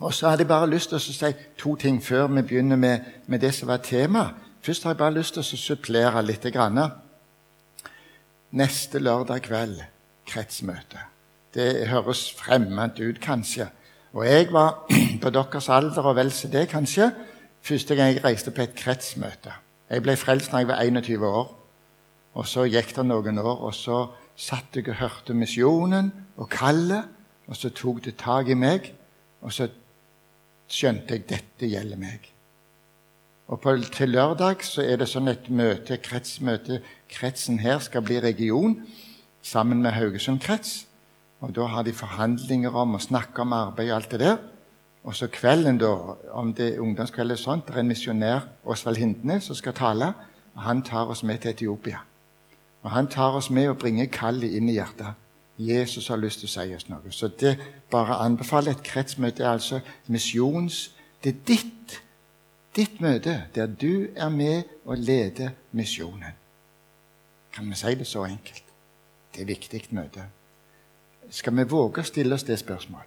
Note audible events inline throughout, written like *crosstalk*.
Og så hadde jeg bare lyst til å si to ting før vi begynner med, med det som var tema. Først har jeg bare lyst til å supplere litt. Grann. Neste lørdag kveld kretsmøte. Det høres fremmed ut, kanskje. Og jeg var *clears throat* på deres alder og vel så det, kanskje, første gang jeg reiste på et kretsmøte. Jeg ble frelst da jeg var 21 år. Og så gikk det noen år, og så satt jeg og hørte misjonen og kallet, og så tok det tak i meg, og så skjønte jeg dette gjelder meg. Og på, til lørdag så er det sånn et møte, kretsmøte. Kretsen her skal bli region sammen med Haugesund krets. Og da har de forhandlinger om å snakke om arbeid og alt det der. Og så kvelden, da, om det er ungdomskveld eller sånt, det er en misjonær, Osvald Hindene, som skal tale. og Han tar oss med til Etiopia. Og Han tar oss med og bringer kallet inn i hjertet. Jesus har lyst til å si oss noe. Så det bare anbefaler et kretsmøte. er altså misjons... Det er ditt, ditt møte der du er med og leder misjonen. Kan vi si det så enkelt? Det er et viktig møte. Skal vi våge å stille oss det spørsmålet?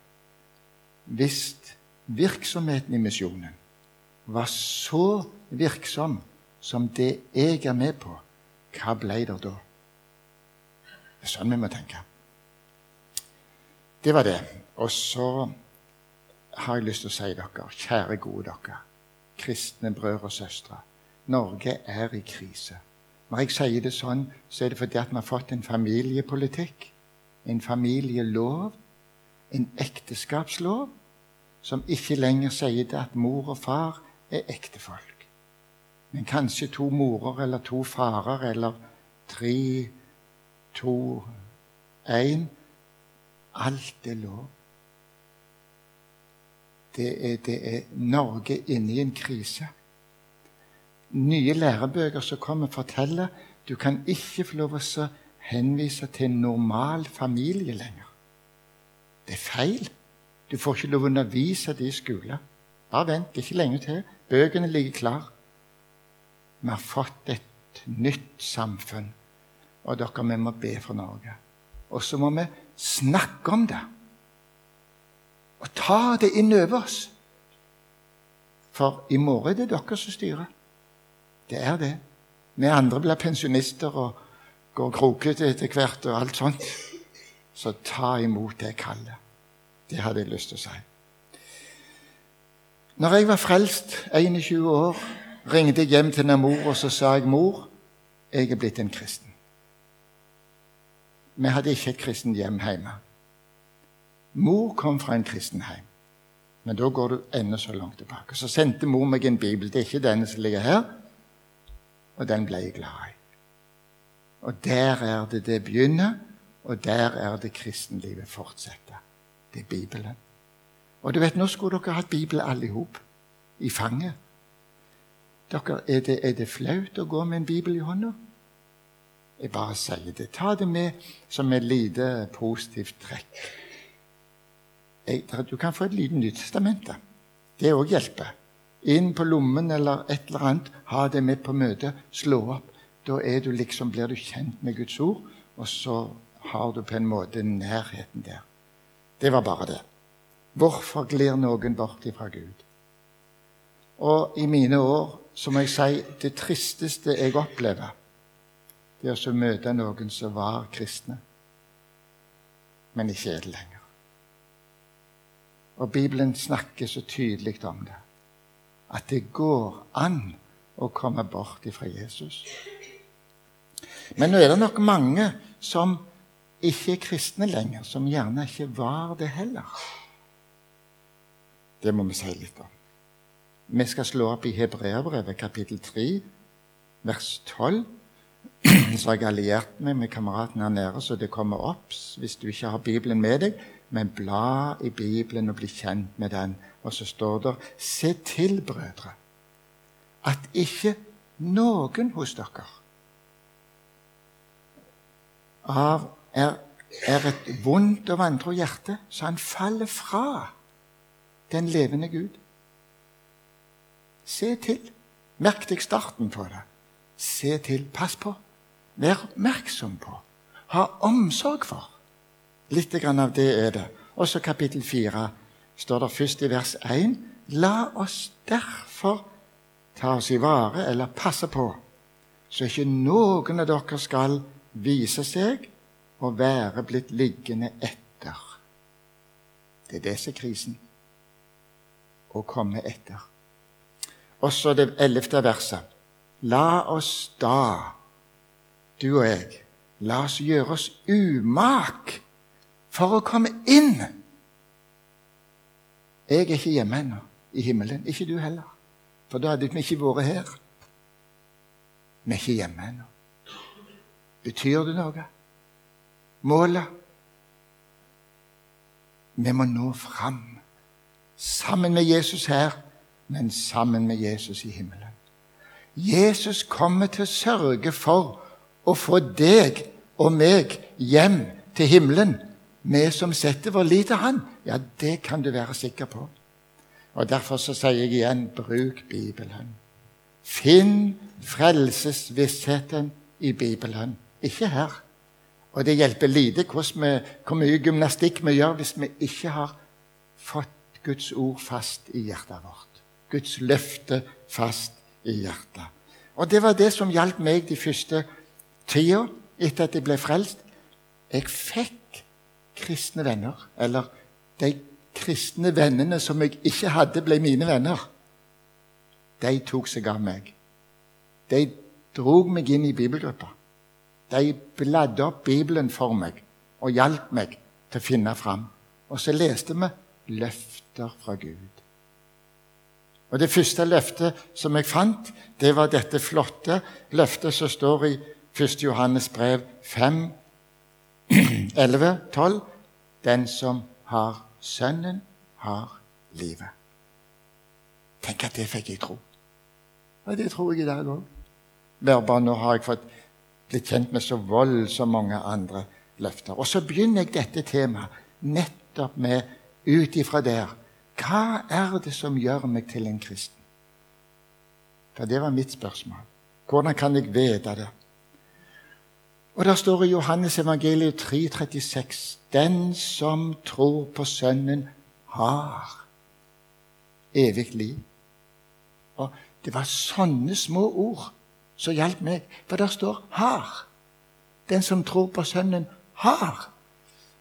Hvis virksomheten i misjonen var så virksom som det jeg er med på, hva ble det da? Det er sånn vi må tenke. Det var det. Og så har jeg lyst til å si dere, kjære, gode dere, kristne brødre og søstre, Norge er i krise. Når jeg sier det sånn, så er det fordi at vi har fått en familiepolitikk, en familielov, en ekteskapslov, som ikke lenger sier det at mor og far er ektefolk. Men kanskje to morer eller to farer eller tre, to, én Alt er lov. Det er, det er Norge inne i en krise. Nye lærebøker som kommer, forteller du kan ikke få lov å henvise til en normal familie lenger. Det er feil. Du får ikke lov å undervise det i skolen. Bare vent, det er ikke lenge til. Bøkene ligger klar. Vi har fått et nytt samfunn, og dere, vi må be for Norge. Og så må vi snakke om det. Og ta det inn over oss. For i morgen er det dere som styrer. Det er det. Vi andre blir pensjonister og går krokete etter hvert og alt sånt. Så ta imot det kallet. Det hadde jeg lyst til å si. Når jeg var frelst, 21 år, ringte jeg hjem til mor og så sa jeg, 'Mor, jeg er blitt en kristen'. Vi hadde ikke et kristent hjem hjemme. Mor kom fra en kristen hjem. Men da går du enda så langt tilbake. Så sendte mor meg en bibel. Det er ikke denne som ligger her. Og den ble jeg glad i. Og der er det det begynner, og der er det kristenlivet fortsetter. Det er Bibelen. Og du vet, Nå skulle dere hatt Bibel alle i hop. I fanget. Dere, er, det, er det flaut å gå med en bibel i hånda? Jeg bare sier det. Ta det med som et lite positivt trekk. Du kan få et lite Nyttestamente. Det òg hjelper. Inn på lommen eller et eller annet. Ha det med på møtet. Slå opp. Da du liksom, blir du kjent med Guds ord, og så har du på en måte nærheten der. Det var bare det. Hvorfor glir noen bort ifra Gud? Og i mine år så må jeg si det tristeste jeg opplever, det å møte noen som var kristne, men ikke er det lenger. Og Bibelen snakker så tydelig om det. At det går an å komme bort ifra Jesus. Men nå er det nok mange som ikke er kristne lenger, som gjerne ikke var det heller. Det må vi si litt om. Vi skal slå opp i Hebreabrevet kapittel 3, vers 12. *clears throat* så har jeg alliert meg med kameraten her nede, så det kommer opp hvis du ikke har Bibelen med deg. Men bla i Bibelen og bli kjent med den. Og så står det Se til, brødre, at ikke noen hos dere av er, er et vondt og vantro hjerte, så han faller fra den levende Gud. Se til. Merk deg starten på det. Se til. Pass på. Vær oppmerksom på. Ha omsorg for. Litt av det er det. Og så kapittel fire. står det først i vers 1 La oss derfor ta oss i vare eller passe på, så ikke noen av dere skal vise seg å være blitt liggende etter. Det er det som er krisen. Å komme etter. Også det ellevte verset. La oss da, du og jeg, la oss gjøre oss umak for å komme inn. Jeg er ikke hjemme ennå, i himmelen. Ikke du heller. For da hadde vi ikke vært her. Vi er ikke hjemme ennå. Betyr det noe? Målet? Vi må nå fram. Sammen med Jesus her, men sammen med Jesus i himmelen. Jesus kommer til å sørge for å få deg og meg hjem til himmelen. Vi som setter vår lit til Han, ja, det kan du være sikker på. Og Derfor så sier jeg igjen bruk Bibelen. Finn frelsesvissheten i Bibelen, ikke her. Og det hjelper lite hvor mye gymnastikk vi gjør hvis vi ikke har fått Guds ord fast i hjertet vårt. Guds løfte fast i hjertet. Og det var det som hjalp meg de første tida etter at jeg ble frelst. Jeg fikk kristne venner. Eller de kristne vennene som jeg ikke hadde, ble mine venner. De tok seg av meg. De drog meg inn i bibelgruppa. De bladde opp Bibelen for meg og hjalp meg til å finne fram. Og så leste vi løfter fra Gud. Og Det første løftet som jeg fant, det var dette flotte løftet som står i 1. Johannes brev 5, 11, 12. Den som har Sønnen, har livet. Tenk at det fikk jeg tro. Og det tror jeg i dag òg. Bare nå har jeg fått blitt kjent med så voldsomt mange andre løfter. Og så begynner jeg dette temaet nettopp med ut ifra der hva er det som gjør meg til en kristen? For det var mitt spørsmål. Hvordan kan jeg vite det? Og der står i Johannes evangeliet 3, 36, Den som tror på Sønnen, har evig liv. Og Det var sånne små ord som hjalp meg, for der står 'har'. Den som tror på Sønnen, har.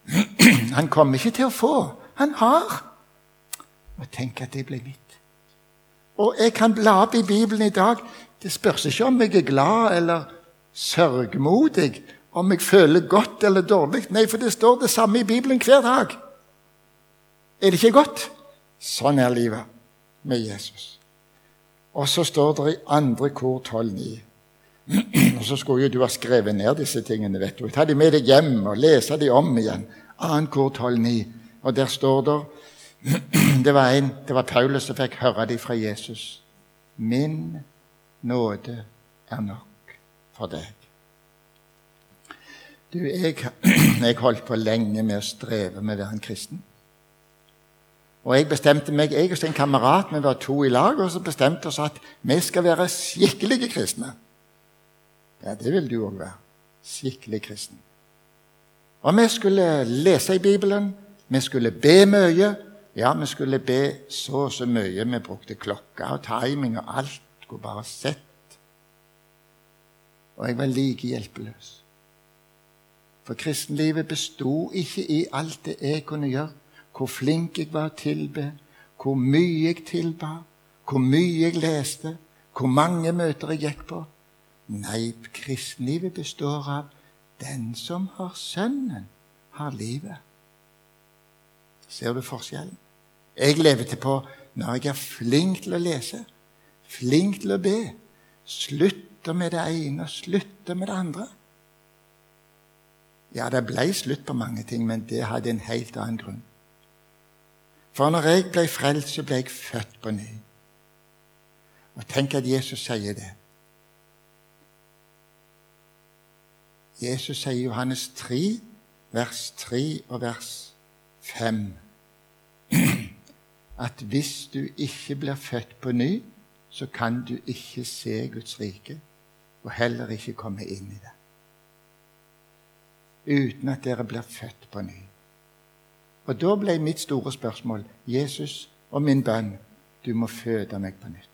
*clears throat* Han kommer ikke til å få. Han har. Og tenk at det ble mitt. Og jeg kan bla opp i Bibelen i dag. Det spørs ikke om jeg er glad eller sørgmodig, om jeg føler godt eller dårlig. Nei, for det står det samme i Bibelen hver dag. Er det ikke godt? Sånn er livet med Jesus. Og så står det i andre kor 12,9. *clears throat* Og så skulle jo du ha skrevet ned disse tingene. vet du. Ta de med deg hjem og lese de om igjen. Annen kor 12,9. Og der står det *clears throat* det var, en, det var Paulus som fikk høre de fra Jesus. Min nåde er nok for deg. Du, jeg, *clears throat* jeg holdt på lenge med å streve med å være en kristen. Og jeg bestemte meg, jeg og en kamerat, vi var to i lag, og så bestemte oss at vi skal være skikkelige kristne. Ja, det vil du òg være. Skikkelig kristen. Og vi skulle lese i Bibelen, vi skulle be mye, ja, vi skulle be så og så mye. Vi brukte klokka og timing og alt. Skulle bare sett. Og jeg var like hjelpeløs. For kristenlivet besto ikke i alt det jeg kunne gjøre. Hvor flink jeg var å tilbe, hvor mye jeg tilba, hvor mye jeg leste, hvor mange møter jeg gikk på. Nei, kristenlivet består av den som har Sønnen, har livet. Ser du forskjellen? Jeg til på når jeg er flink til å lese, flink til å be, slutter med det ene og slutter med det andre. Ja, det ble slutt på mange ting, men det hadde en helt annen grunn. For når jeg ble frelst, så ble jeg født på ny. Og tenk at Jesus sier det. Jesus sier i Johannes 3, vers 3 og vers 5 at hvis du ikke blir født på ny, så kan du ikke se Guds rike, og heller ikke komme inn i det. Uten at dere blir født på ny. Og da ble mitt store spørsmål Jesus og min bønn du må føde meg på nytt.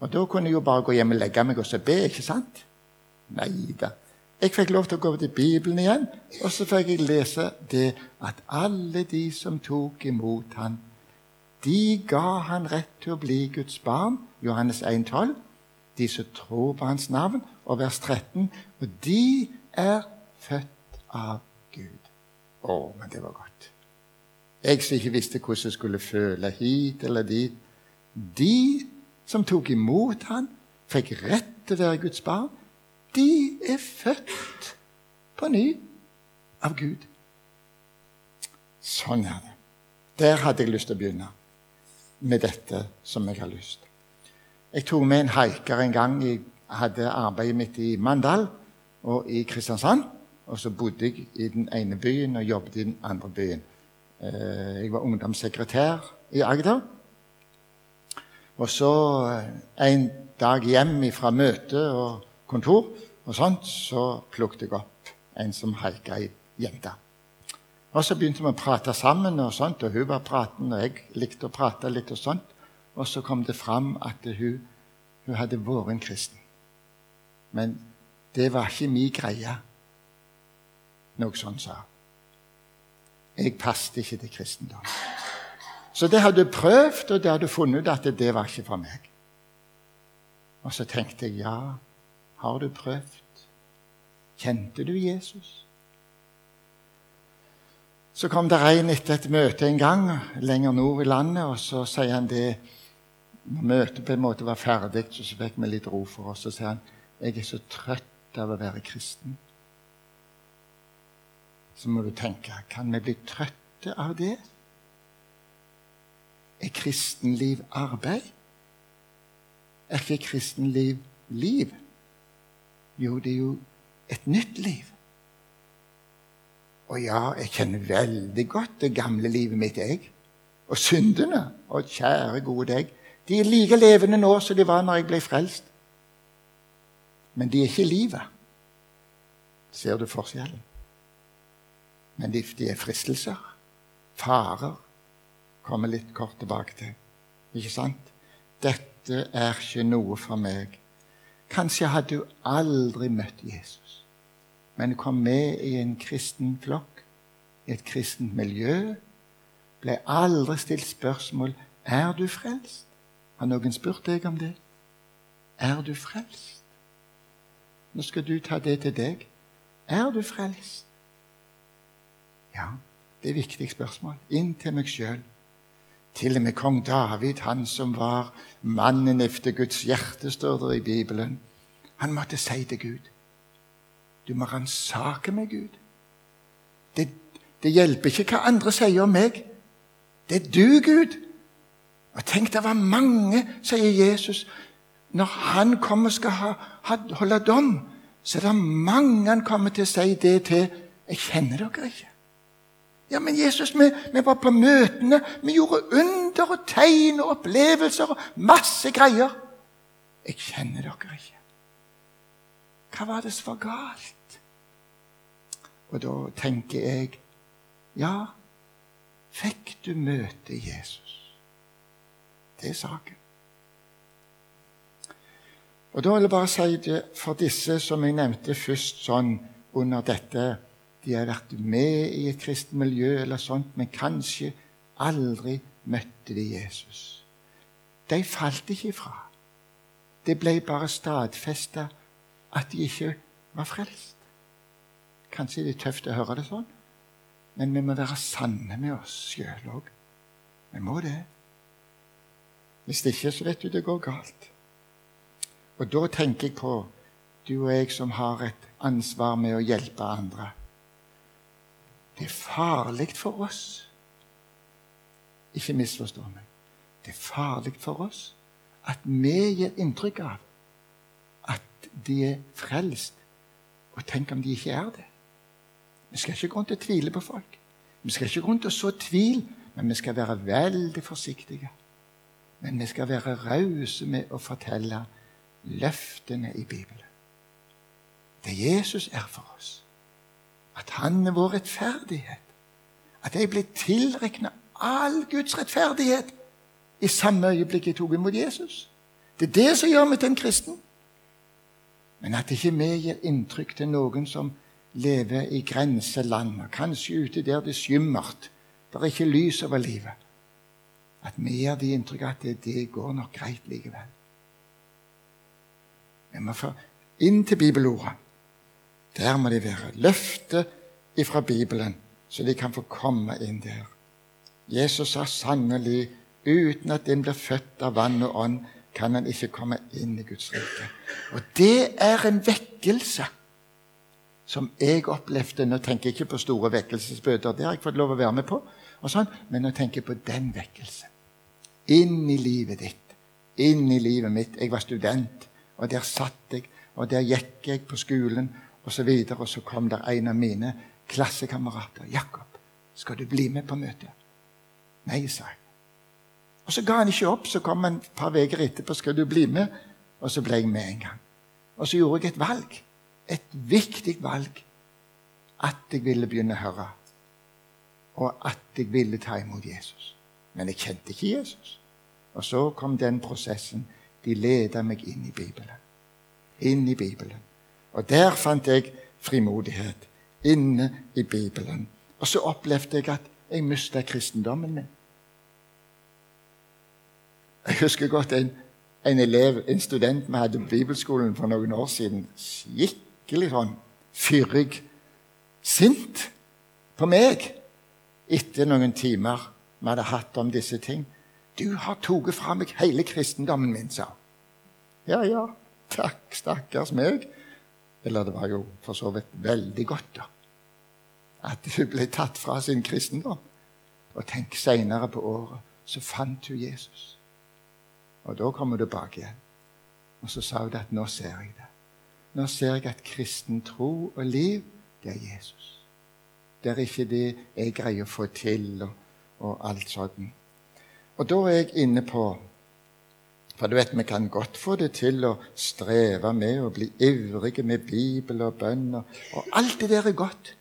Og da kunne jeg jo bare gå hjem og legge meg og så be, ikke sant? Nei da. Jeg fikk lov til å gå til Bibelen igjen, og så fikk jeg lese det at alle de som tok imot han, de ga han rett til å bli Guds barn, Johannes 1,12. De som tror på hans navn, og vers 13. Og de er født av Gud. Å, men det var godt. Jeg som ikke visste hvordan jeg skulle føle hit eller dit. De som tok imot han, fikk rett til å være Guds barn, de er født på ny av Gud. Sånn er det. Der hadde jeg lyst til å begynne med dette som jeg har lyst. Jeg tok med en haiker en gang. Jeg hadde arbeidet mitt i Mandal og i Kristiansand. Og så bodde jeg i den ene byen og jobbet i den andre byen. Eh, jeg var ungdomssekretær i Agder. Og så eh, en dag hjem fra møte og kontor og sånt, så plukket jeg opp en som haika ei jente. Og så begynte vi å prate sammen, og sånt, og hun var praten, og jeg likte å prate litt. Og sånt. Og så kom det fram at hun, hun hadde vært en kristen. Men det var ikke min greie. Noe sånt sa. Jeg passet ikke til kristendom. Så det hadde du prøvd, og det hadde funnet ut at det var ikke for meg. Og så tenkte jeg ja, har du prøvd? Kjente du Jesus? Så kom det en etter et møte en gang lenger nord i landet, og så sier han det Når møtet på en måte var ferdig, så fikk vi litt ro for oss. Så sier han jeg er så trøtt av å være kristen. Så må du tenke kan vi bli trøtte av det? Er kristenliv arbeid? Er ikke kristenliv liv? Jo, det er jo et nytt liv. Og ja, jeg kjenner veldig godt det gamle livet mitt, jeg. Og syndene. Og kjære, gode deg. De er like levende nå som de var når jeg ble frelst. Men de er ikke livet. Ser du forskjellen? Men de, de er fristelser. Farer kommer litt kort tilbake til. Ikke sant? Dette er ikke noe for meg. Kanskje hadde du aldri møtt Jesus, men kom med i en kristen flokk, i et kristent miljø. Ble aldri stilt spørsmål er du frelst. Har noen spurt deg om det? Er du frelst? Nå skal du ta det til deg. Er du frelst? Ja, det er et viktig spørsmål. Inn til meg sjøl. Til og med kong David, han som var mannen efter Guds hjerte, står det i Bibelen. Han måtte si til Gud Du må ransake meg, Gud. Det, det, hjelper ikke hva andre sier om meg. Det er du, Gud. Og tenk, det var mange, sier Jesus. Når han kommer og skal ha, holde dom, så er det mange han kommer til å si det til. Jeg kjenner dere ikke. Ja, men Jesus, vi, vi, var på møtene. Vi gjorde under og tegn og opplevelser og masse greier. Jeg kjenner dere ikke. Hva var det som var galt? Og da tenker jeg ja, fikk du møte Jesus? Det er saken. Og da vil jeg bare si det for disse som jeg nevnte først sånn under dette de har vært med i et kristent miljø eller sånt, men kanskje aldri møtte de Jesus. De falt ikke ifra. Det ble bare stadfesta at de ikke var frelst. Kanskje det er tøft å høre det sånn, men vi må være sanne med oss sjøl òg. Vi må det. Hvis det ikke, så vet du det går galt. Og da tenker jeg på du og jeg som har et ansvar med å hjelpe andre. Det er farlig for oss. Ikke misforstå meg. Det er farlig for oss at vi gir inntrykk av at de er frelst, og tenk om de ikke er det. Vi skal ikke gå rundt og tvile på folk. Vi skal ikke gå rundt og så tvil, men vi skal være veldig forsiktige. Men vi skal være rause med å fortelle løftene i Bibelen. Det Jesus er for oss at han er vår rettferdighet, At jeg ble tilregna all Guds rettferdighet i samme øyeblikk jeg tok imot Jesus. Det er det som gjør meg til en kristen. Men at ikke vi gir inntrykk til noen som lever i grenseland, og kanskje ute der det er skymmert, der er ikke lys over livet, at vi gir de inntrykk at det, det går nok greit likevel. Vi må få inn til bibelordet. Der må de være. Løftet ifra Bibelen, så de kan få komme inn der. Jesus sa sannelig uten at en blir født av vann og ånd, kan en ikke komme inn i Guds rike. Og det er en vekkelse som jeg opplevde Nå tenker jeg ikke på store vekkelsesbøter, det har jeg fått lov å være med på, sånn, men nå tenker jeg på den vekkelsen. Inn i livet ditt, inn i livet mitt. Jeg var student, og der satt jeg, og der gikk jeg på skolen, og så og så kom der en av mine klassekamerater. 'Jakob, skal du bli med på møtet?' Nei, sa jeg. Og Så ga han ikke opp. Så kom han et par uker etterpå. 'Skal du bli med?' Og så ble jeg med en gang. Og så gjorde jeg et valg. Et viktig valg. At jeg ville begynne å høre. Og at jeg ville ta imot Jesus. Men jeg kjente ikke Jesus. Og så kom den prosessen. De leda meg inn i Bibelen. Inn i Bibelen. Og der fant jeg frimodighet. Inne i Bibelen. Og så opplevde jeg at jeg mista kristendommen min. Jeg husker godt en, en elev, en student vi hadde på bibelskolen for noen år siden. Skikkelig sånn fyrig, sint på meg etter noen timer vi hadde hatt om disse ting. 'Du har tatt fra meg hele kristendommen min', sa Ja, ja, takk, stakkars meg. Eller det var jo for så vidt veldig godt, da. At hun ble tatt fra sin kristendom. Og tenk, seinere på året så fant hun Jesus. Og da kom hun tilbake igjen. Og så sa hun at nå ser jeg det. Nå ser jeg at kristen tro og liv, det er Jesus. Det er ikke det jeg greier å få til, og, og alt sånt. Og da er jeg inne på For du vet, vi kan godt få det til å streve med å bli ivrige med Bibel og bønn. Og alt det der er godt,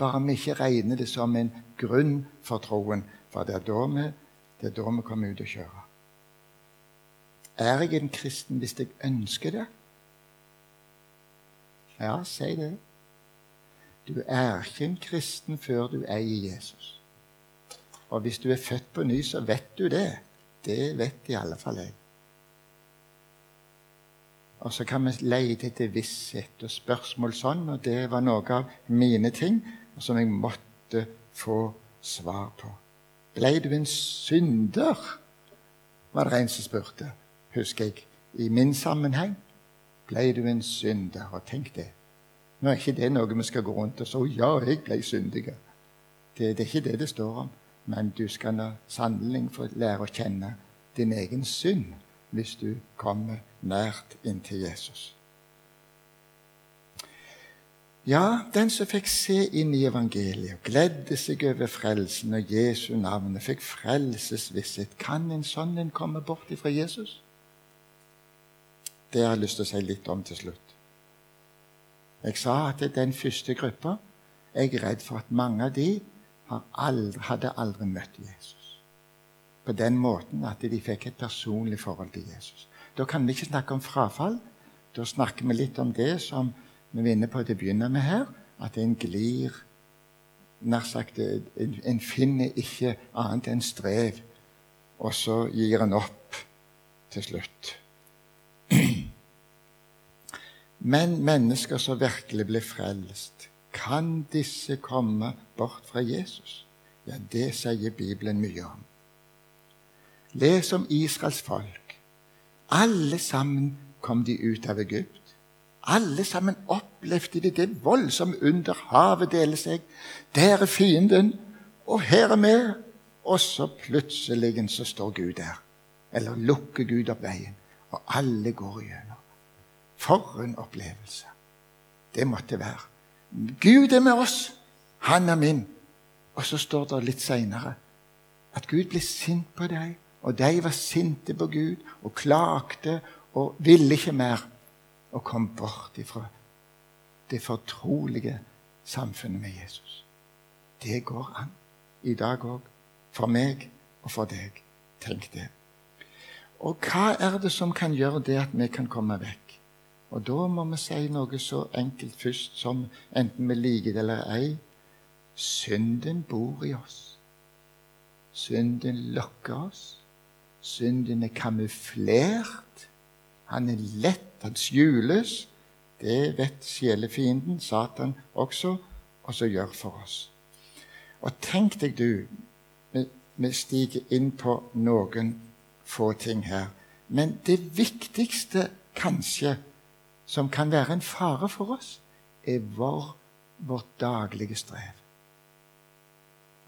bare vi ikke regner det som en grunn for troen. For det er da vi, er da vi kommer ut og kjører. Er jeg en kristen hvis jeg ønsker det? Ja, si det. Du er ikke en kristen før du er i Jesus. Og hvis du er født på ny, så vet du det. Det vet i alle fall jeg. Og så kan vi lete etter visshet og spørsmål sånn, og det var noe av mine ting som jeg måtte få svar på. Ble du en synder? var det en som spurte husker jeg, i min sammenheng, ble du en synder. Og tenk det. Nå er ikke det noe vi skal gå rundt og si ja, jeg ble syndig. Det, det, er ikke det det står om. Men du skal nå sannelig få lære å kjenne din egen synd hvis du kommer nært inntil Jesus. Ja, den som fikk se inn i evangeliet og gledde seg over frelsen og Jesu navn, fikk frelsesvisshet. Kan en sånn en komme bort ifra Jesus? Det har jeg lyst til å si litt om til slutt. Jeg sa at den første gruppa Jeg er redd for at mange av de aldri, hadde aldri møtt Jesus. På den måten at de fikk et personlig forhold til Jesus. Da kan vi ikke snakke om frafall. Da snakker vi litt om det som vi var inne på til å begynne med her, at en glir nær sagt, en, en finner ikke annet enn strev, og så gir en opp til slutt. Men mennesker som virkelig blir frelst, kan disse komme bort fra Jesus? Ja, det sier Bibelen mye om. Les om Israels folk. Alle sammen kom de ut av Egypt. Alle sammen opplevde de det voldsomme under havet deler seg. Der er fienden, og her er vi. Og så plutselig så står Gud der. Eller lukker Gud opp veien, og alle går igjennom. For en opplevelse det måtte være. Gud er med oss. Han er min. Og så står det litt seinere at Gud ble sint på deg, og de var sinte på Gud og klagde og ville ikke mer, og kom bort ifra det fortrolige samfunnet med Jesus. Det går an. i dag òg. For meg og for deg. Tenk det. Og hva er det som kan gjøre det at vi kan komme vekk? Og da må vi si noe så enkelt først som, enten vi liker det eller ei, synden bor i oss. Synden lokker oss. Synden er kamuflert. Han er lett, han skjules. Det vet sjelefienden, Satan, også, og så gjør for oss. Og tenk deg, du, vi stiger inn på noen få ting her. Men det viktigste, kanskje, som kan være en fare for oss, er vår, vårt daglige strev.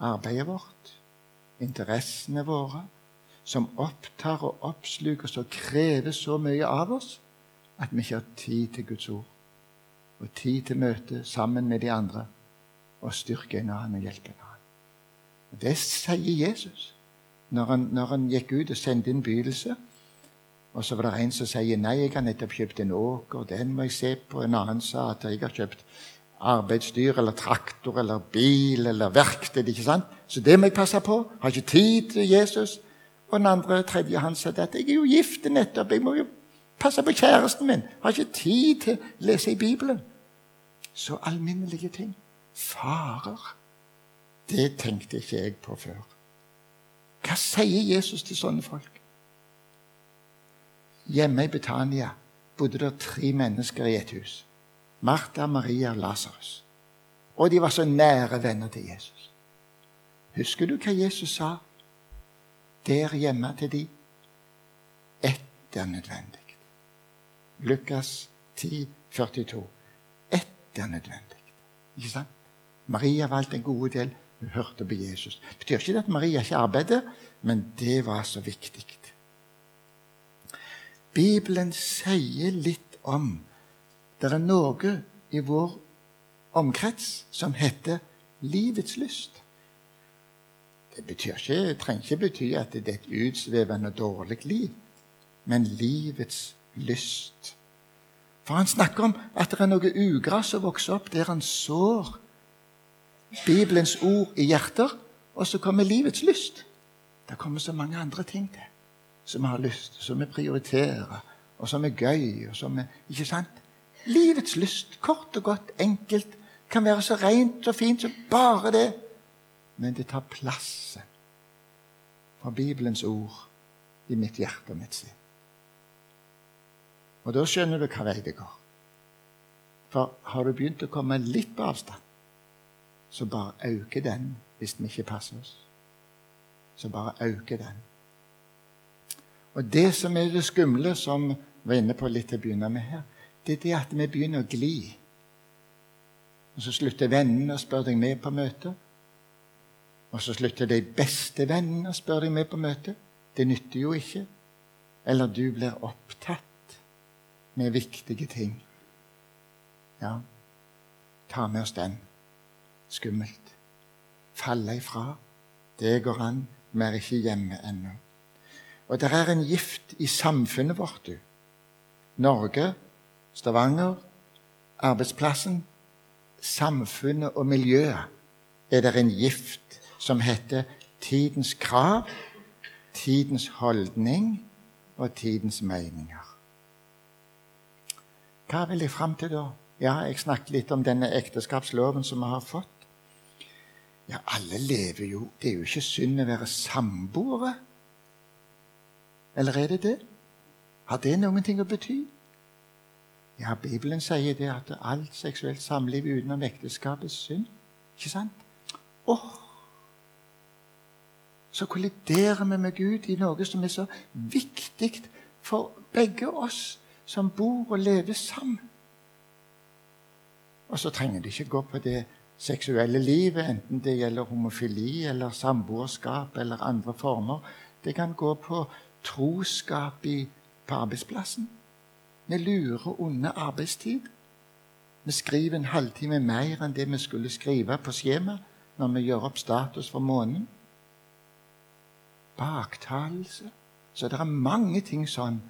Arbeidet vårt, interessene våre, som opptar og oppsluker og krever så mye av oss at vi ikke har tid til Guds ord og tid til møte sammen med de andre og styrke en annen og hjelpe en annen. Og Det sier Jesus når han, når han gikk ut og sendte innbydelse. Og så var det en som sier nei, jeg har nettopp kjøpt en åker, den må jeg se på. En annen sa at jeg har kjøpt arbeidsdyr eller traktor eller bil eller verksted. ikke sant? Så det må jeg passe på. Har ikke tid til Jesus. Og den andre tredje han sa at jeg er jo gift nettopp. Jeg må jo passe på kjæresten min. Har ikke tid til å lese i Bibelen. Så alminnelige ting. Farer. Det tenkte ikke jeg på før. Hva sier Jesus til sånne folk? Hjemme i Betania bodde det tre mennesker i et hus. Martha, Maria og Lasarus. Og de var så nære venner til Jesus. Husker du hva Jesus sa der hjemme til de? Ett er nødvendig. Lukas 10, 42. Ett er nødvendig. Ikke sant? Maria valgte en god del hun hørte på Jesus. Det betyr ikke at Maria ikke arbeidet, men det var så viktig. Bibelen sier litt om Det er noe i vår omkrets som heter livets lyst. Det betyr ikke, det trenger ikke bety at det er et utsvevende og dårlig liv, men livets lyst. For han snakker om at det er noe ugras som vokser opp der han sår Bibelens ord i hjerter, og så kommer livets lyst. Det kommer så mange andre ting til som vi har lyst, som vi prioriterer, og som er gøy. og som er, Ikke sant? Livets lyst, kort og godt, enkelt, kan være så rent og fint som bare det. Men det tar plass fra Bibelens ord i mitt hjerte og mitt sinn. Og da skjønner du hva vei det går. For har du begynt å komme litt på avstand, så bare øker den hvis vi ikke passer oss. Så bare øker den. Og det som er det skumle, som vi var inne på litt til å begynne med her, det er det at vi begynner å gli. Og så slutter vennene å spørre deg med på møtet. Og så slutter de beste vennene å spørre deg med på møtet. Det nytter jo ikke. Eller du blir opptatt med viktige ting. Ja, ta med oss den skummelt. Falle ifra. Det går an. Vi er ikke hjemme ennå. Og det er en gift i samfunnet vårt, du. Norge, Stavanger, arbeidsplassen, samfunnet og miljøet er det en gift som heter tidens krav, tidens holdning og tidens meninger. Hva vil jeg fram til da? Ja, jeg snakket litt om denne ekteskapsloven som vi har fått. Ja, alle lever jo Det er jo ikke synd å være samboere. Eller er det det? Har det noen ting å bety? Ja, Bibelen sier det at alt seksuelt samliv utenom ekteskap er synd. Ikke sant? Åh! Så kolliderer vi med Gud i noe som er så viktig for begge oss som bor og lever sammen. Og så trenger det ikke gå på det seksuelle livet, enten det gjelder homofili eller samboerskap eller andre former. Det kan gå på troskap i, på arbeidsplassen. Vi lurer under arbeidstid. Vi skriver en halvtime mer enn det vi skulle skrive på skjema når vi gjør opp status for måneden. Baktalelse. Så det er mange ting sånn.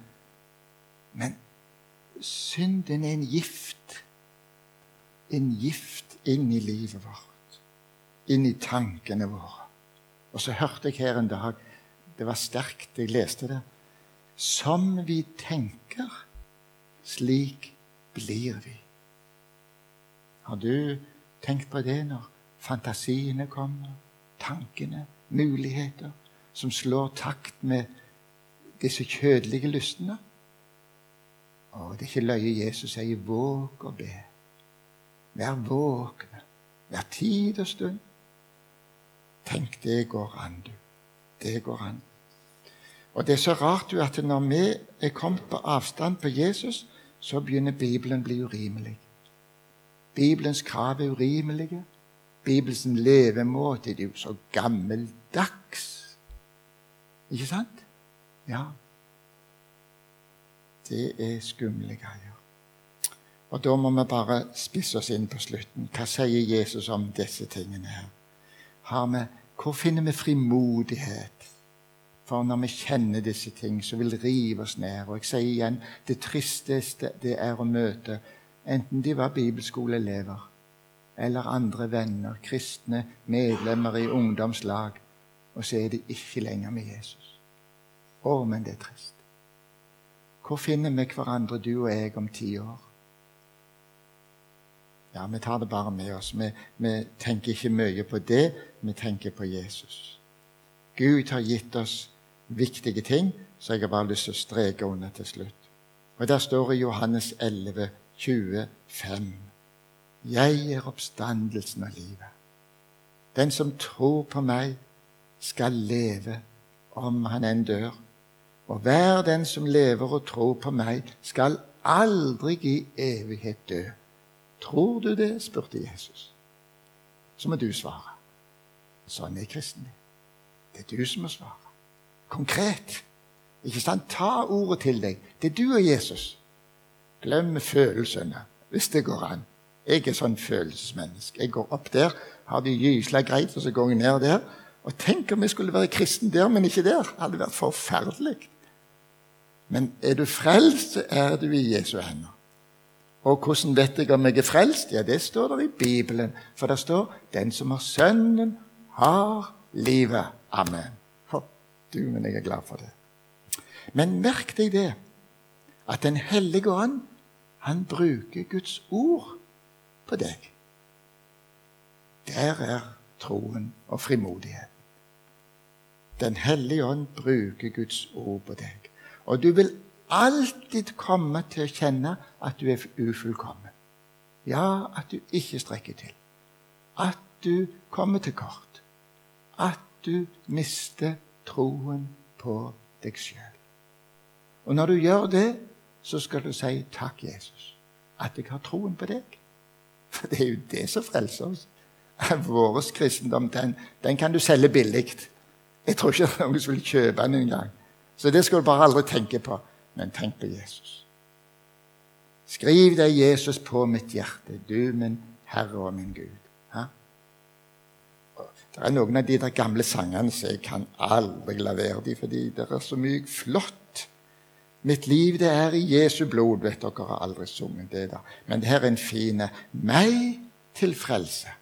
Men synden er en gift. En gift inn i livet vårt, inn i tankene våre. Og så hørte jeg her en dag Det var sterkt, jeg leste det. Som vi tenker, slik blir vi. Har du tenkt på det når fantasiene kommer, tankene, muligheter, som slår takt med disse kjødelige lystene? Å, det er ikke løye Jesus sier 'våg å be'. Vær våkne hver tid og stund. Tenk, det går an, du. Det går an. Og det er så rart jo at når vi er kommet på avstand på Jesus, så begynner Bibelen å bli urimelig. Bibelens krav er urimelige. Bibelens levemåte er jo så gammeldags. Ikke sant? Ja. Det er skumle greier. Og da må vi bare spisse oss inn på slutten. Hva sier Jesus om disse tingene her? Har Vi, hvor finner vi frimodighet? For når vi kjenner disse ting, så vil det rive oss ned. Og jeg sier igjen, det tristeste det er å møte, enten de var bibelskoleelever eller andre venner, kristne medlemmer i ungdomslag, og så er de ikke lenger med Jesus. Å, men det er trist. Hvor finner vi hverandre, du og jeg, om ti år? Ja, vi tar det bare med oss. Vi, vi tenker ikke mye på det, vi tenker på Jesus. Gud har gitt oss viktige ting, så jeg har bare lyst til å streke under til slutt. Og Der står i Johannes 11, 25. Jeg er oppstandelsen av livet. Den som tror på meg, skal leve om han enn dør. Og hver den som lever og tror på meg, skal aldri i evighet dø. Tror du det? spurte Jesus. Så må du svare. Sånn er kristne. Det er du som må svare. Konkret. Ikke sant? Ta ordet til deg. Det er du og Jesus. Glem følelsene, hvis det går an. Jeg er sånn følelsesmenneske. Jeg går opp der, har det gysla greit, og så går jeg ned der. Og tenk om jeg skulle være kristen der, men ikke der. Det hadde vært forferdelig. Men er du frelst, så er du i Jesu hender. Og hvordan vet jeg om jeg er frelst? Ja, det står der i Bibelen. For det står 'Den som har Sønnen, har livet'. Amen. Du, men jeg er glad for det. Men merk deg det, at Den hellige ånd, han bruker Guds ord på deg. Der er troen og frimodigheten. Den hellige ånd bruker Guds ord på deg. Og du vil alltid komme til å kjenne at du er ufullkommen. Ja, at du ikke strekker til. At du kommer til kort. At du mister troen på deg sjøl. Og når du gjør det, så skal du si 'Takk, Jesus, at jeg har troen på deg'. For det er jo det som frelser oss. *laughs* Vår kristendom den, den, kan du selge billig. Jeg tror ikke noen vil kjøpe den engang. Så det skal du bare aldri tenke på. Men tenk på Jesus. Skriv deg Jesus på mitt hjerte, du min Herre og min Gud. Det er noen av de der gamle sangene som jeg kan aldri la være de, fordi det er så mye flott. Mitt liv, det er i Jesu blod. Vet dere har aldri sunget det, da. Men det her er en fin Meg til frelse.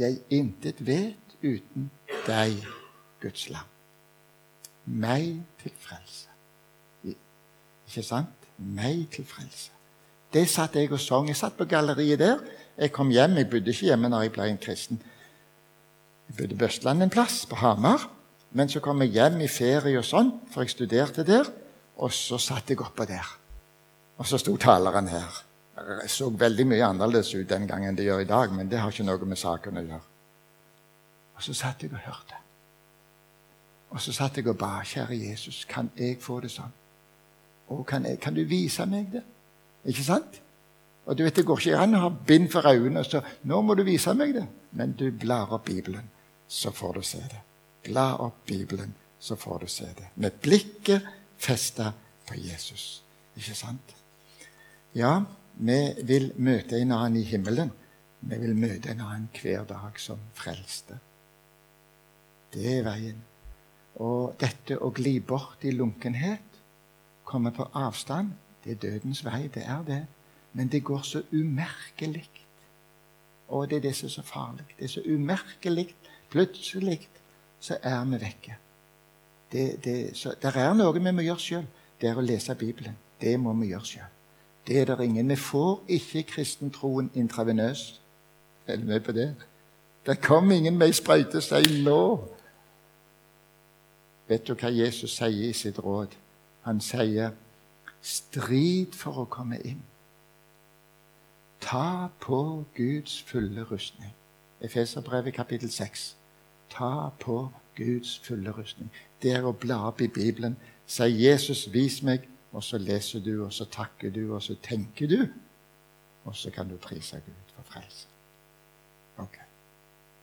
Jeg intet vet uten deg, Guds lam. Meg til frelse. Ikke sant? Meg til frelse. Det satt jeg og sang. Jeg satt på galleriet der. Jeg kom hjem. Jeg bodde ikke hjemme når jeg ble en kristen. Jeg bodde på Østlandet en plass, på Hamar. Men så kom jeg hjem i ferie og sånn, for jeg studerte der. Og så satt jeg oppå der. Og så sto taleren her. Det så veldig mye annerledes ut den gangen det gjør i dag, men det har ikke noe med saken å gjøre. Og så satt jeg og hørte. Og så satt jeg og ba. Kjære Jesus, kan jeg få det sånn? Og kan, jeg, kan du vise meg det? Ikke sant? Og du vet, Det går ikke an å ha bind for øynene, så nå må du vise meg det. Men du blar opp Bibelen, så får du se det. Bla opp Bibelen, så får du se det. Med blikket festa på Jesus. Ikke sant? Ja, vi vil møte en annen i himmelen. Vi vil møte en annen hver dag som frelste. Det er veien. Og dette å gli bort i lunkenhet, komme på avstand, det er dødens vei. Det er det. Men det går så umerkelig. Og det er det som er så farlig. Det er så umerkelig. Plutselig så er vi vekke. Det, det, så, der er noe vi må gjøre sjøl. Det er å lese Bibelen. Det må vi gjøre sjøl. Det er det ingen. Vi får ikke kristentroen intravenøst. Er du med på det? Det kom ingen med ei sprøyte og sier nå. Vet du hva Jesus sier i sitt råd? Han sier strid for å komme inn. Ta på Guds fulle rustning. Efeserbrevet kapittel 6. Ta på Guds fulle rustning. Det er å bla opp i Bibelen. Si 'Jesus, vis meg', og så leser du, og så takker du, og så tenker du. Og så kan du prise Gud for frelse.